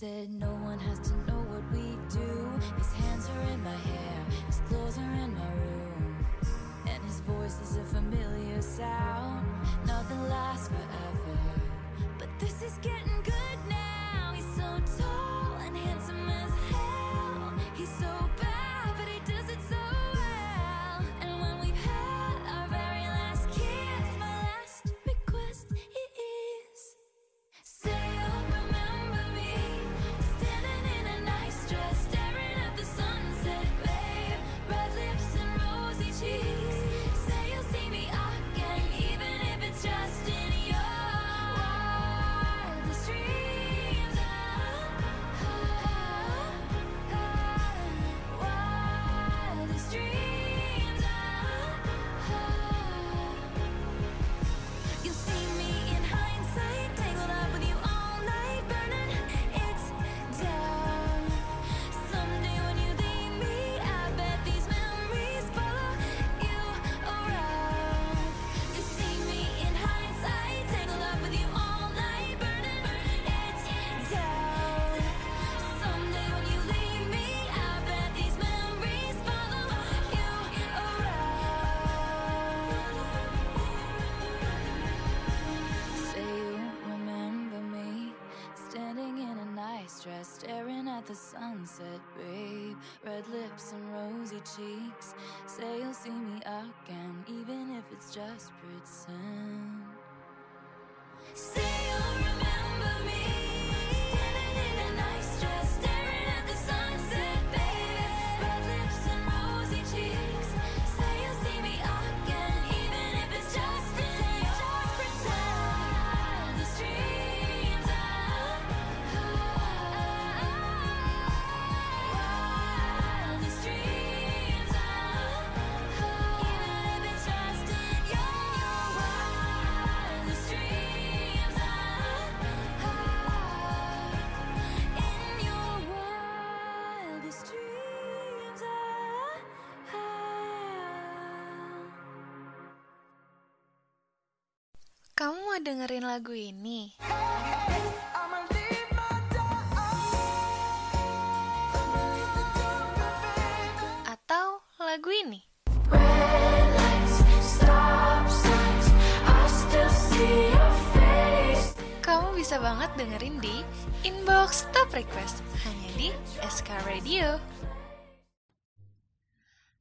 said no one has to know what we do. The sunset, babe. Red lips and rosy cheeks. Say you'll see me again, even if it's just pretend. Say you'll remember mau dengerin lagu ini? Atau lagu ini? Kamu bisa banget dengerin di Inbox Top Request hanya di SK Radio.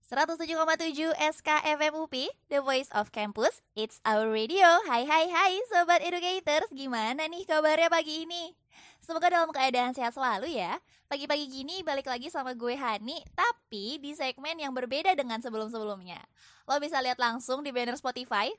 107,7 SKFM UPI, The Voice of Campus, It's Our Radio. Hai hai hai Sobat Educators, gimana nih kabarnya pagi ini? Semoga dalam keadaan sehat selalu ya. Pagi-pagi gini balik lagi sama gue Hani, tapi di segmen yang berbeda dengan sebelum-sebelumnya. Lo bisa lihat langsung di banner Spotify.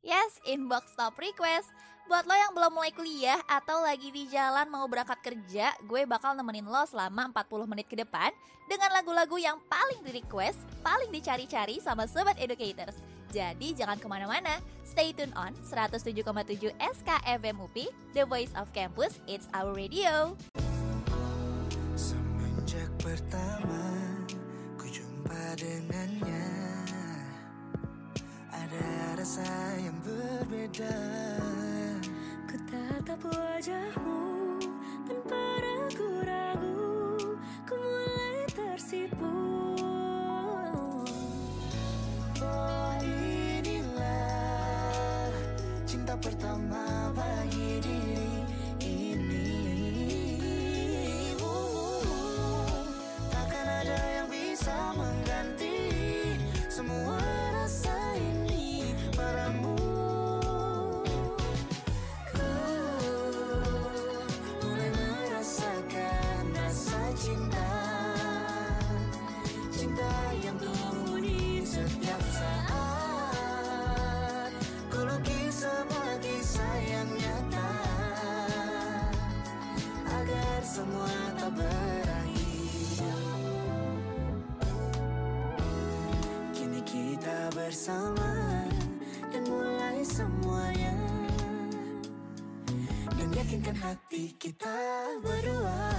Yes, inbox top request. Buat lo yang belum mulai kuliah atau lagi di jalan mau berangkat kerja, gue bakal nemenin lo selama 40 menit ke depan dengan lagu-lagu yang paling di request, paling dicari-cari sama Sobat Educators. Jadi jangan ke mana-mana, stay tune on 107,7 SKFM UPI, The Voice of Campus, It's Our Radio. Semenjak pertama ku jumpa dengannya Ada rasa yang berbeda tatap wajahmu tanpa ragu-ragu Ku mulai tersipu. Oh inilah cinta pertama bersama Dan mulai semuanya. Dan yakinkan hati kita berdua.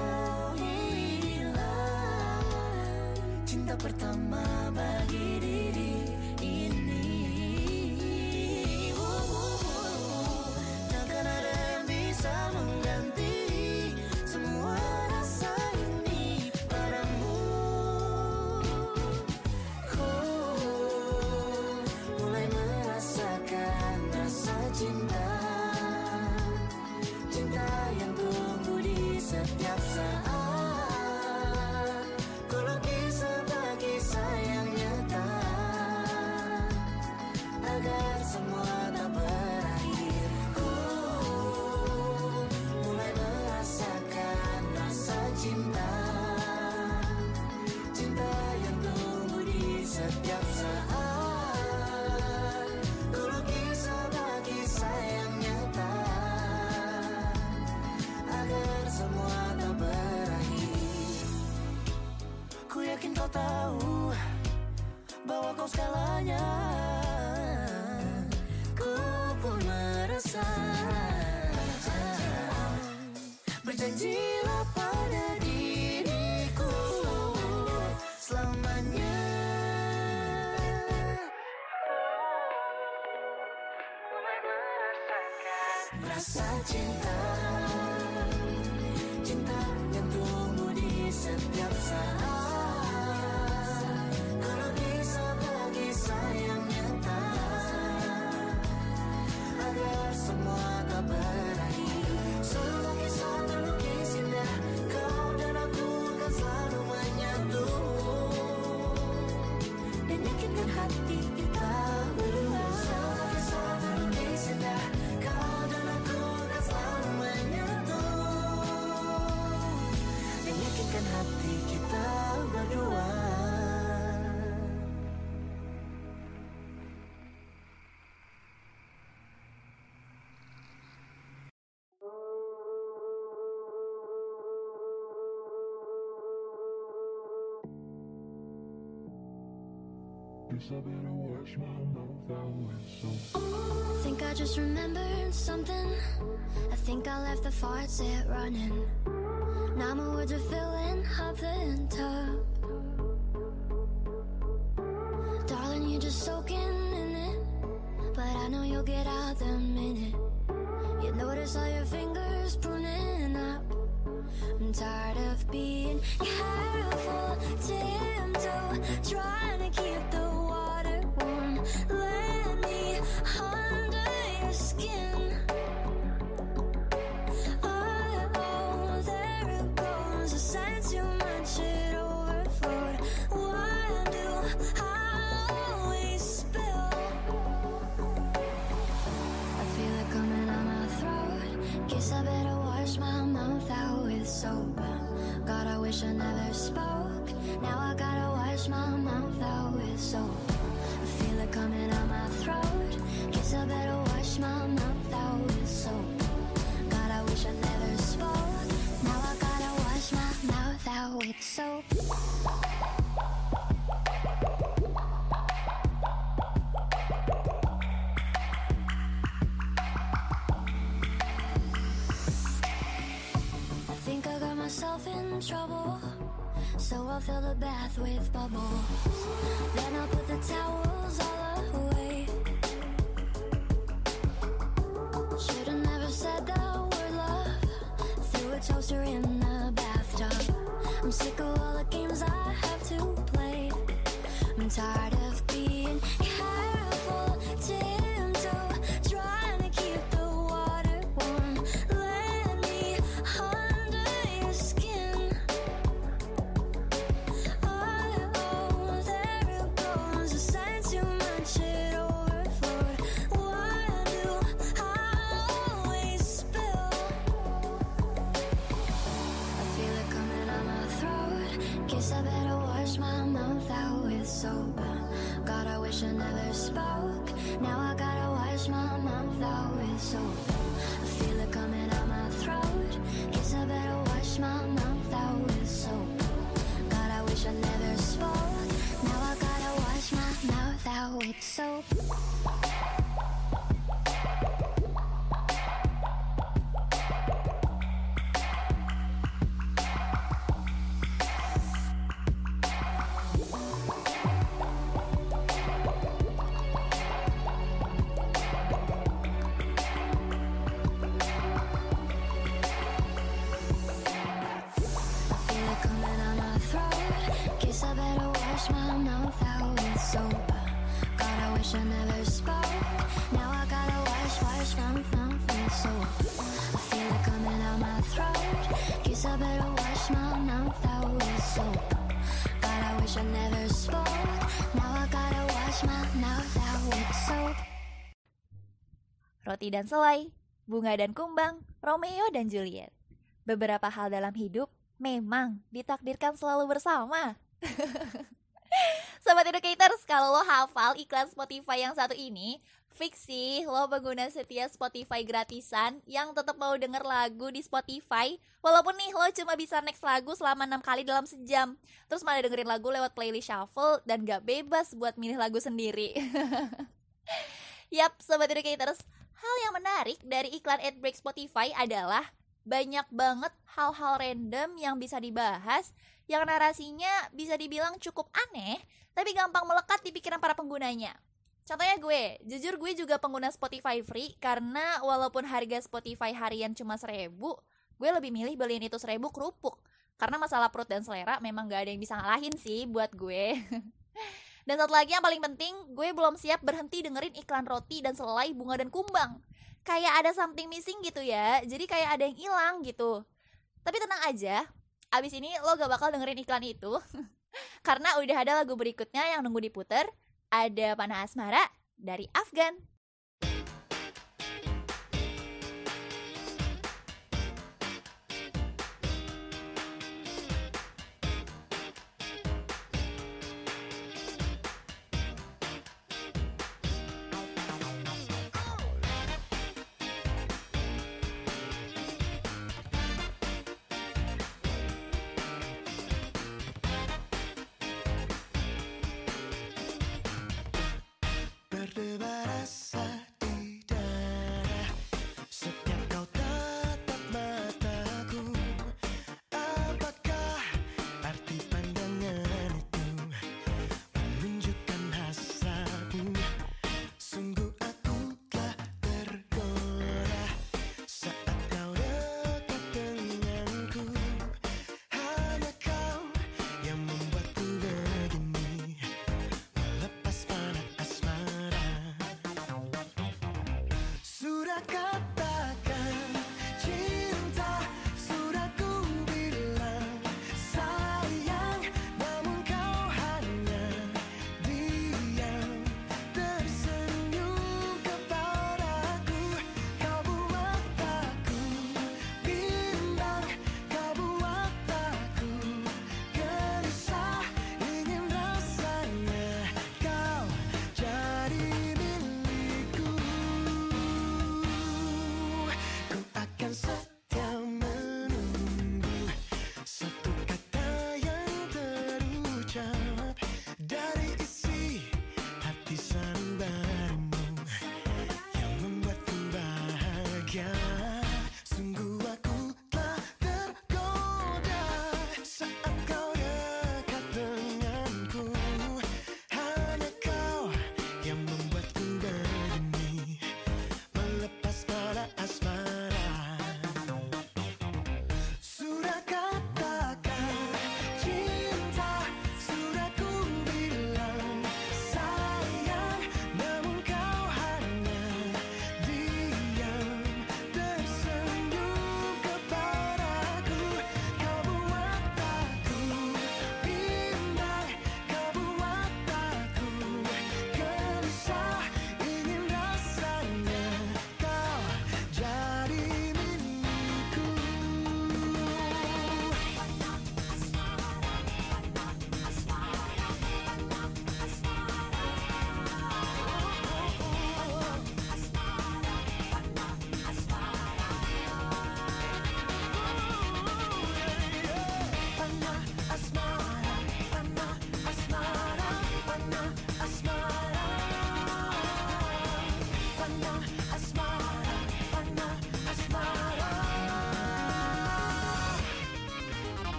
Oh inilah Cinta pertama bagi diri abraçar-te então. I better wash my mouth out with soap. Think I just remembered something. I think I left the faucet running. Now my words are filling up the tub. shower, fill the bath with bubbles. Then I'll put the towel Guess I better wash my mouth out with soap. Uh, God, I wish I never spoke. Now I gotta wash my mouth out with soap. Dan selai, bunga dan kumbang, Romeo dan Juliet. Beberapa hal dalam hidup memang ditakdirkan selalu bersama. Sobat Educators, kalau lo hafal iklan Spotify yang satu ini, fix sih lo pengguna setia Spotify gratisan yang tetap mau denger lagu di Spotify. Walaupun nih lo cuma bisa next lagu selama 6 kali dalam sejam. Terus malah dengerin lagu lewat playlist shuffle dan gak bebas buat milih lagu sendiri. Yap, Sobat Educators, Hal yang menarik dari iklan ad break Spotify adalah banyak banget hal-hal random yang bisa dibahas yang narasinya bisa dibilang cukup aneh tapi gampang melekat di pikiran para penggunanya. Contohnya gue, jujur gue juga pengguna Spotify free karena walaupun harga Spotify harian cuma seribu, gue lebih milih beliin itu seribu kerupuk. Karena masalah perut dan selera memang gak ada yang bisa ngalahin sih buat gue. dan satu lagi yang paling penting, gue belum siap berhenti dengerin iklan roti dan selai bunga dan kumbang. Kayak ada something missing gitu ya, jadi kayak ada yang hilang gitu. Tapi tenang aja, abis ini lo gak bakal dengerin iklan itu. Karena udah ada lagu berikutnya yang nunggu diputer, ada Panah Asmara dari Afgan.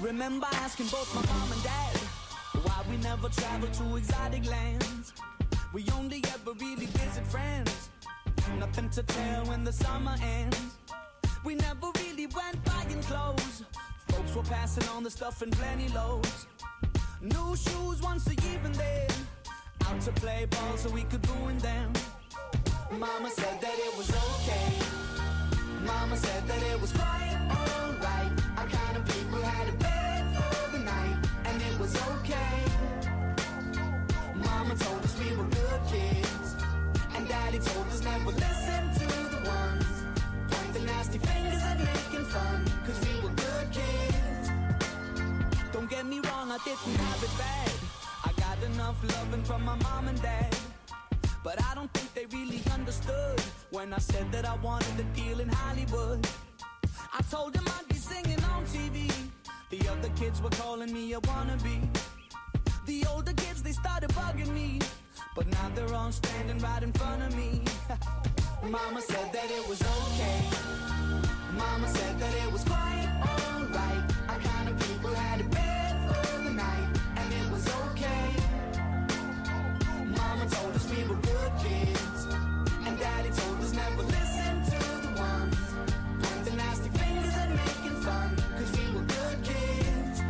Remember asking both my mom and dad why we never traveled to exotic lands. We only ever really visit friends. Nothing to tell when the summer ends. We never really went buying clothes. Folks were passing on the stuff in plenty loads. New shoes once a year and then out to play ball so we could ruin them. Mama said that it was okay. Mama said that it was quite fun, cause we were good kids. Don't get me wrong, I didn't have it bad. I got enough loving from my mom and dad. But I don't think they really understood when I said that I wanted to deal in Hollywood. I told them I'd be singing on TV. The other kids were calling me a wannabe. The older kids, they started bugging me. But now they're all standing right in front of me. Mama said that it was okay. Mama said that it was quite alright. Our kind of people had a bed for the night, and it was okay. Mama told us we were good kids, and Daddy told us never listen to the ones pointing nasty fingers and making fun, cause we were good kids.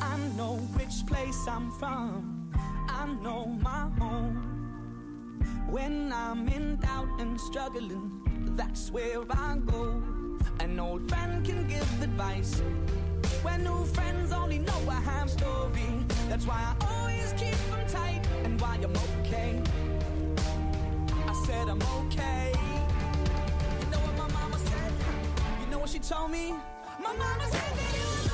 I know which place I'm from, I know my home. When I'm in doubt and struggling, that's where I go. An old friend can give advice. When new friends only know a half story. That's why I always keep them tight and why I'm okay. I said I'm okay. You know what my mama said? You know what she told me? My mama said that it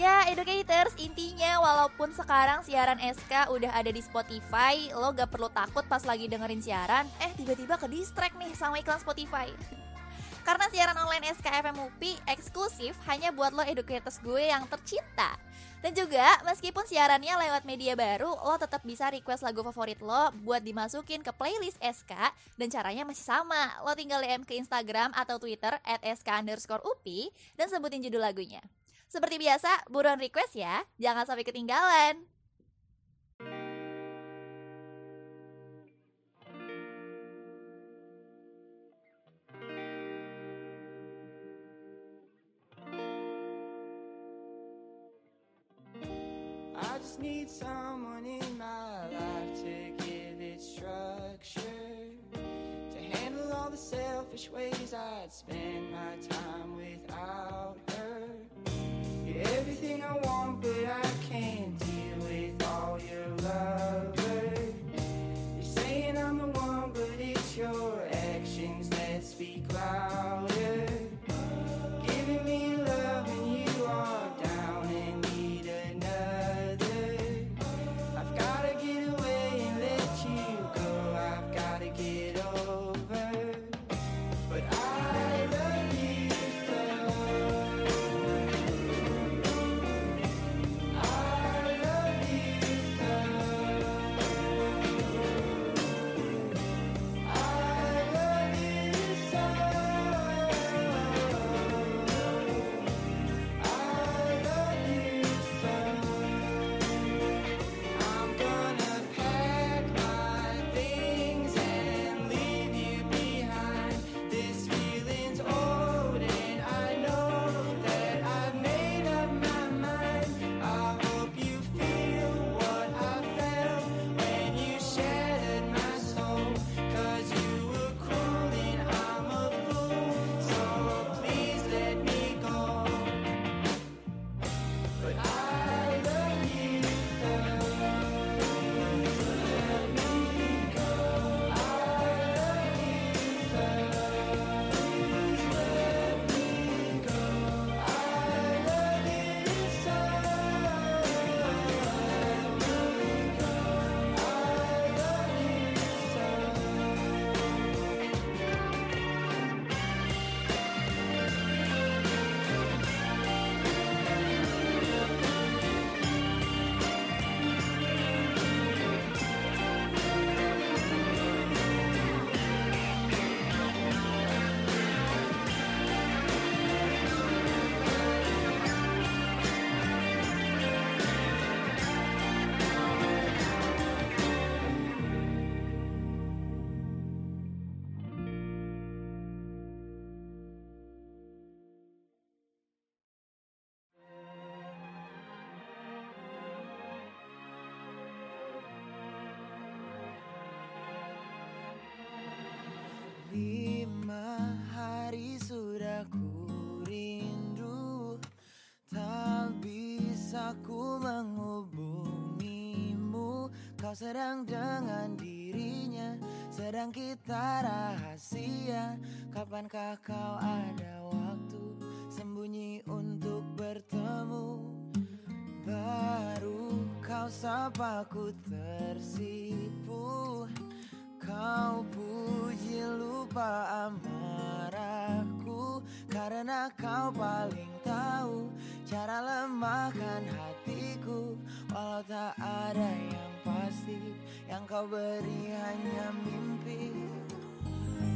Ya, educators, intinya walaupun sekarang siaran SK udah ada di Spotify, lo gak perlu takut pas lagi dengerin siaran, eh tiba-tiba ke distract nih sama iklan Spotify. Karena siaran online SK FM UPI eksklusif hanya buat lo educators gue yang tercinta. Dan juga, meskipun siarannya lewat media baru, lo tetap bisa request lagu favorit lo buat dimasukin ke playlist SK dan caranya masih sama. Lo tinggal DM ke Instagram atau Twitter at SK underscore UPI dan sebutin judul lagunya. Seperti biasa, buruan request ya, jangan sampai ketinggalan. Someone in my life to give it structure. To handle all the selfish ways I'd spend my time without her. You're everything I want, but I Kau sedang dengan dirinya Sedang kita rahasia. Kapankah kau ada waktu Sembunyi untuk bertemu? Baru kau sapa ku tersipu. Kau puji lupa amarahku Karena kau paling tahu Cara lemahkan hatiku. Walau tak ada yang pasti Yang kau beri hanya mimpi.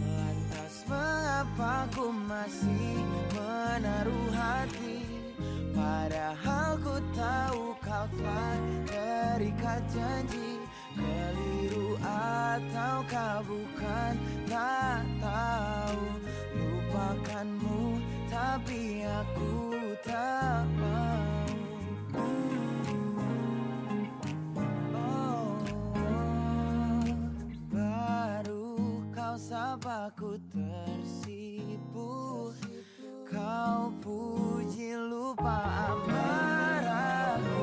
Lantas mengapa ku masih menaruh hati? Padahal ku tahu kau telah terikat janji. Keliru ataukah bukan tak tahu. Lupakanmu tapi aku tak sapa ku tersipu Kau puji lupa amarahku.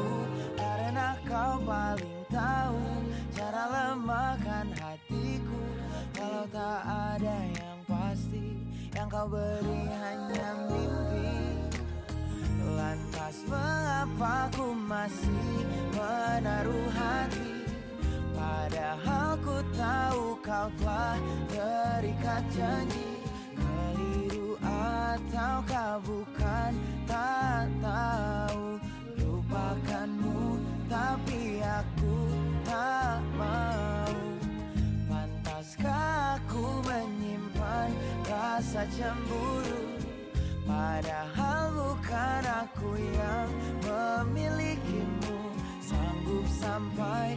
Karena kau paling tahu Cara lemahkan hatiku. Kalau tak ada yang pasti Yang kau beri hanya cemburu. Padahal bukan aku yang memilikimu. Sanggup sampai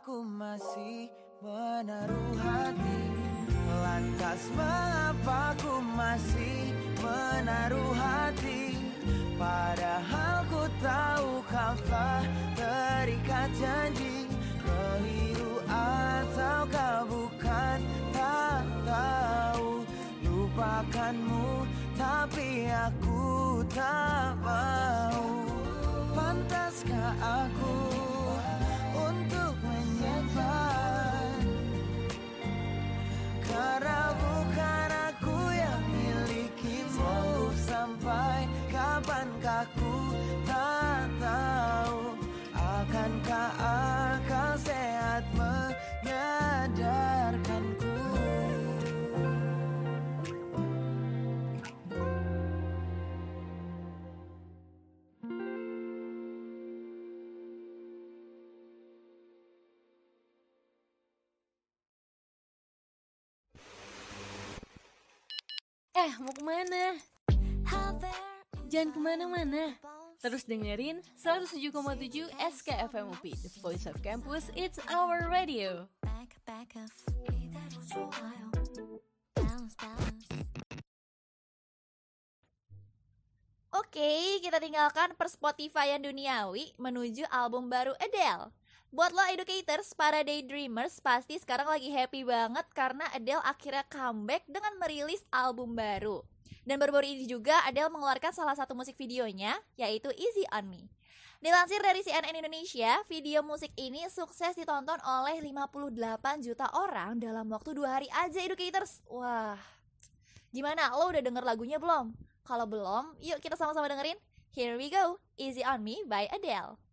mengapa ku masih menaruh hati. Lantas mengapa ku masih menaruh hati? Padahal ku tahu kau telah terikat janji. Keliru ataukah bukan tak tahu. Lupakanmu tapi aku tak mau. Pantaskah aku Eh, mau ke mana? Jangan ke mana-mana. Terus dengerin 107,7 SKFM UP, The Voice of Campus, It's Our Radio. Oke, okay, Oke, kita tinggalkan persportifyan duniawi menuju album baru Adele. Buat lo educators, para daydreamers pasti sekarang lagi happy banget karena Adele akhirnya comeback dengan merilis album baru. Dan baru-baru ini juga Adele mengeluarkan salah satu musik videonya, yaitu Easy On Me. Dilansir dari CNN Indonesia, video musik ini sukses ditonton oleh 58 juta orang dalam waktu dua hari aja educators. Wah, gimana? Lo udah denger lagunya belum? Kalau belum, yuk kita sama-sama dengerin. Here we go, Easy On Me by Adele.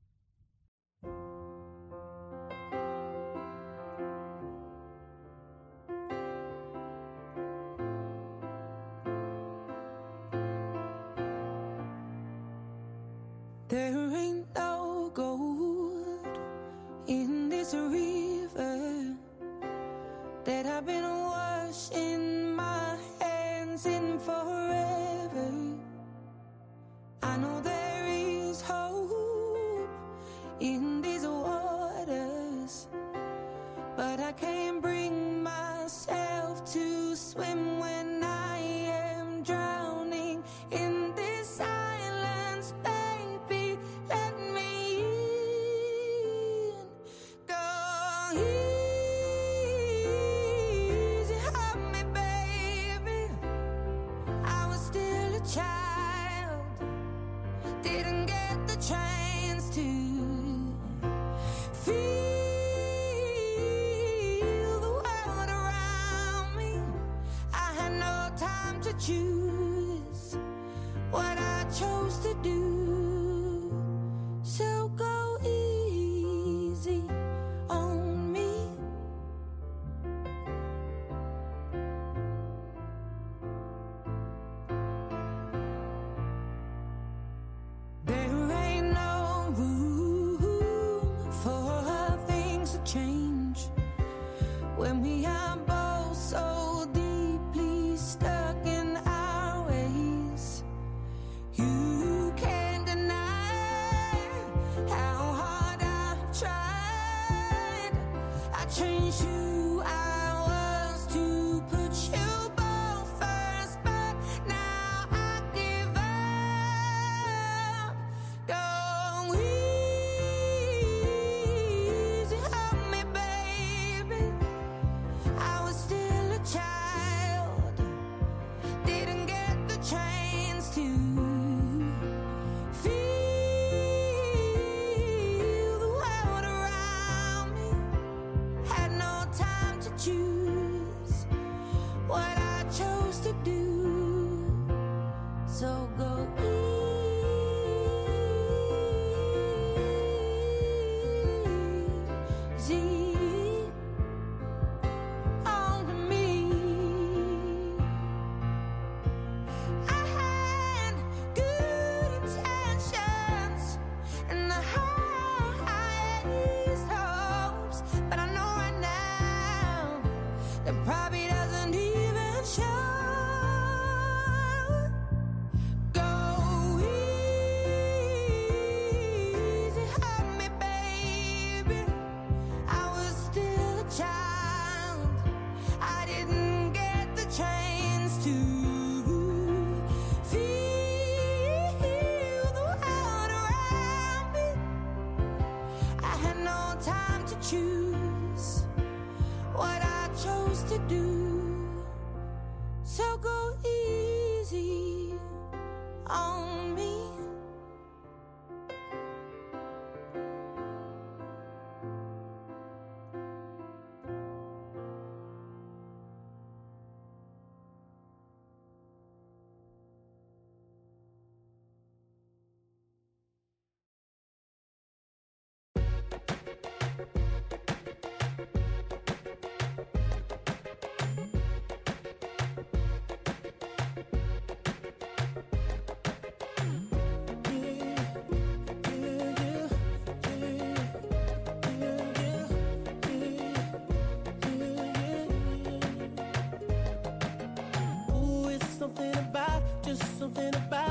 something about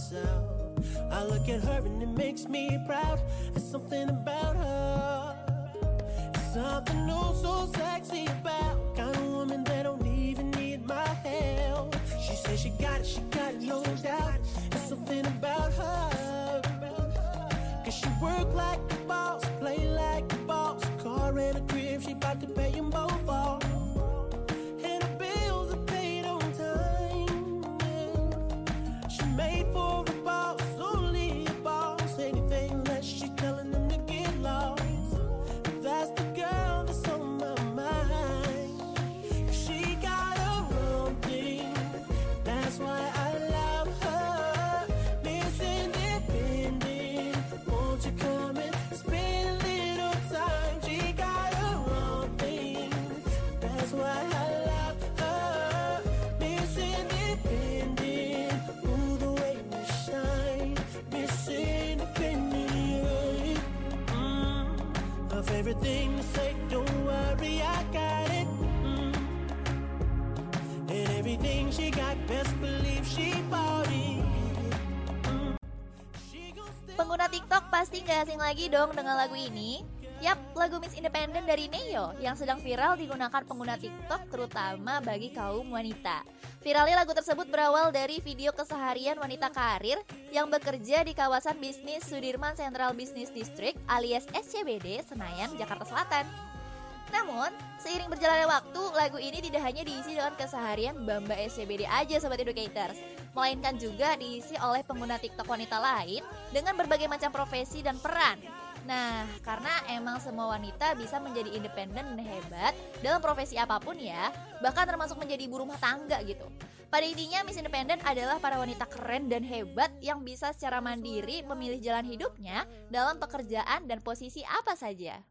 myself. I look at her and it makes me Pengguna TikTok pasti nggak asing lagi dong dengan lagu ini. Yap, lagu Miss Independent dari Neo yang sedang viral digunakan pengguna TikTok terutama bagi kaum wanita. Viralnya lagu tersebut berawal dari video keseharian wanita karir yang bekerja di kawasan bisnis Sudirman Central Business District alias SCBD, Senayan, Jakarta Selatan. Namun, seiring berjalannya waktu, lagu ini tidak hanya diisi dengan keseharian Bamba SCBD aja Sobat Educators. Melainkan juga diisi oleh pengguna TikTok wanita lain dengan berbagai macam profesi dan peran. Nah, karena emang semua wanita bisa menjadi independen dan hebat dalam profesi apa pun ya Bahkan termasuk menjadi ibu rumah tangga gitu pada intinya Miss Independent adalah para wanita keren dan hebat yang bisa secara mandiri memilih jalan hidupnya dalam pekerjaan dan posisi apa saja.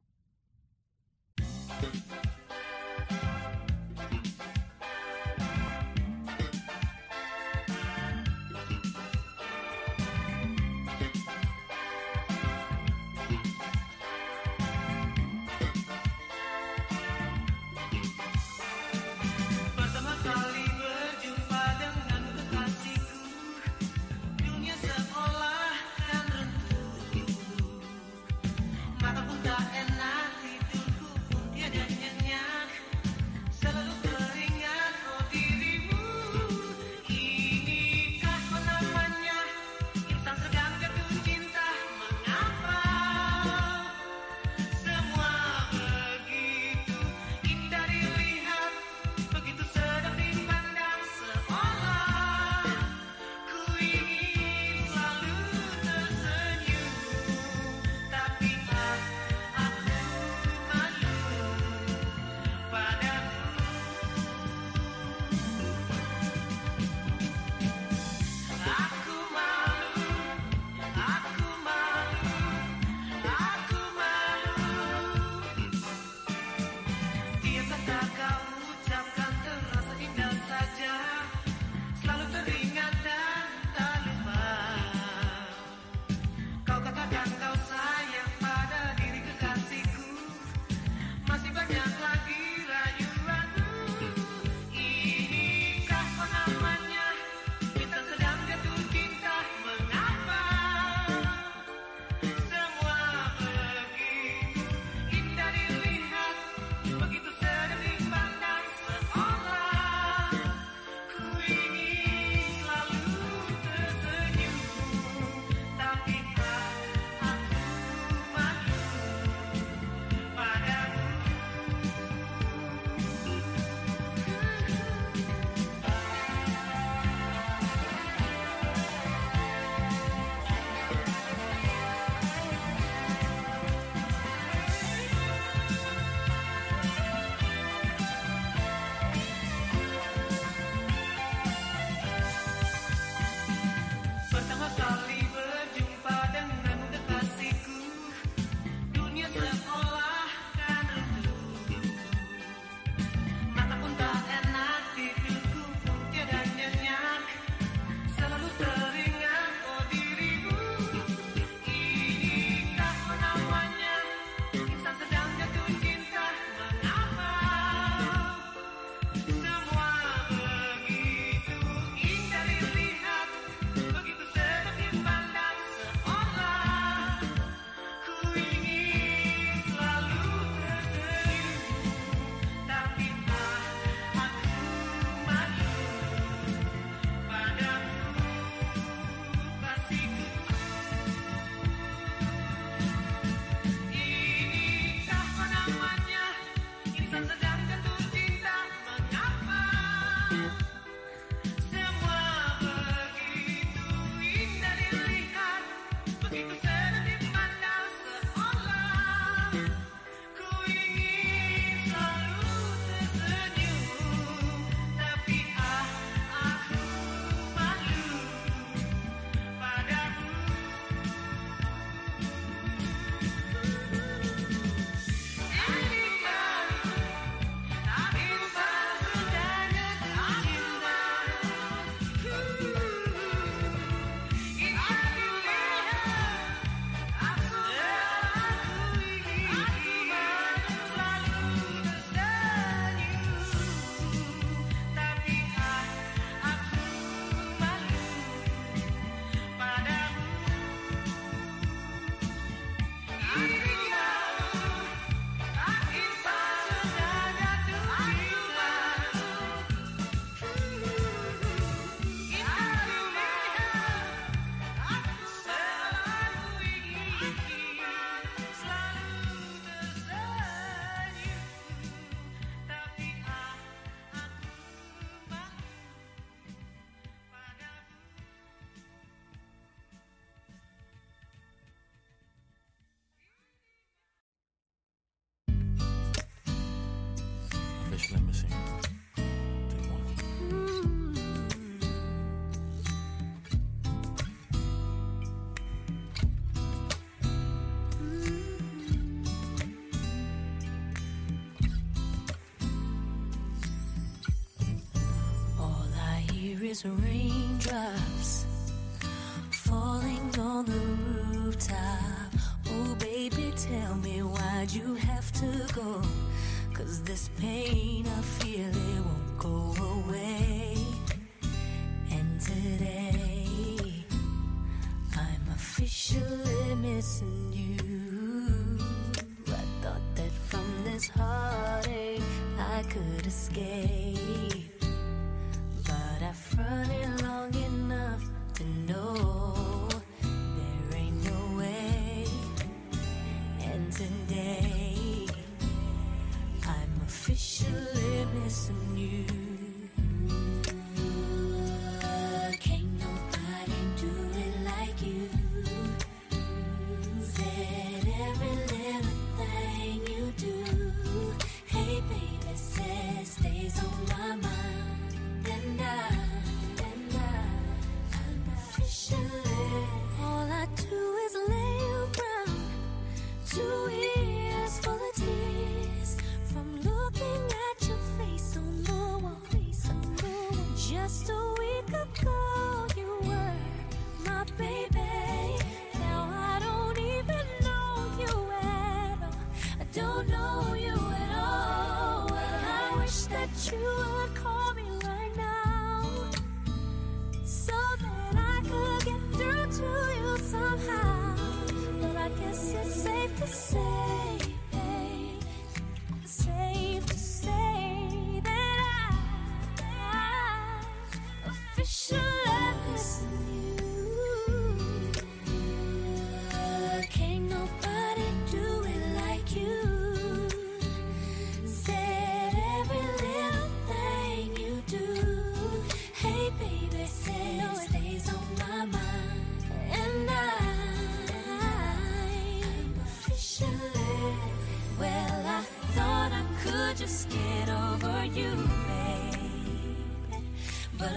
is raindrops falling on the rooftop. Oh, baby, tell me why'd you have to go? Cause this pain.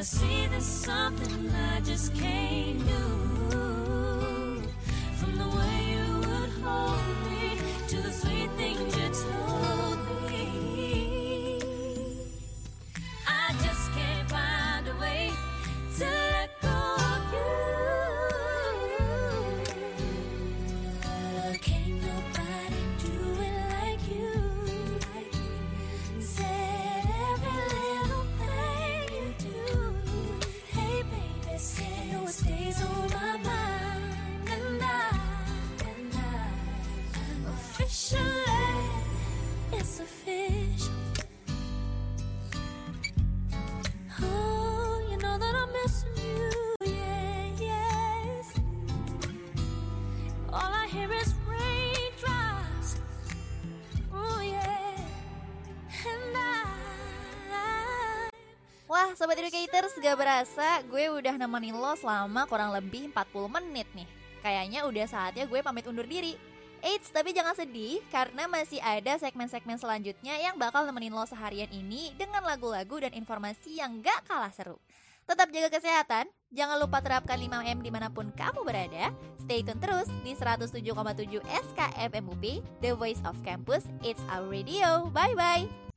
I see there's something I just can't do. gak berasa gue udah nemenin lo selama kurang lebih 40 menit nih Kayaknya udah saatnya gue pamit undur diri Eits, tapi jangan sedih karena masih ada segmen-segmen selanjutnya yang bakal nemenin lo seharian ini dengan lagu-lagu dan informasi yang gak kalah seru. Tetap jaga kesehatan, jangan lupa terapkan 5M di mana pun kamu berada. Stay tune terus di 107,7 SKFMUP The Voice of Campus, It's Our Radio. Bye-bye!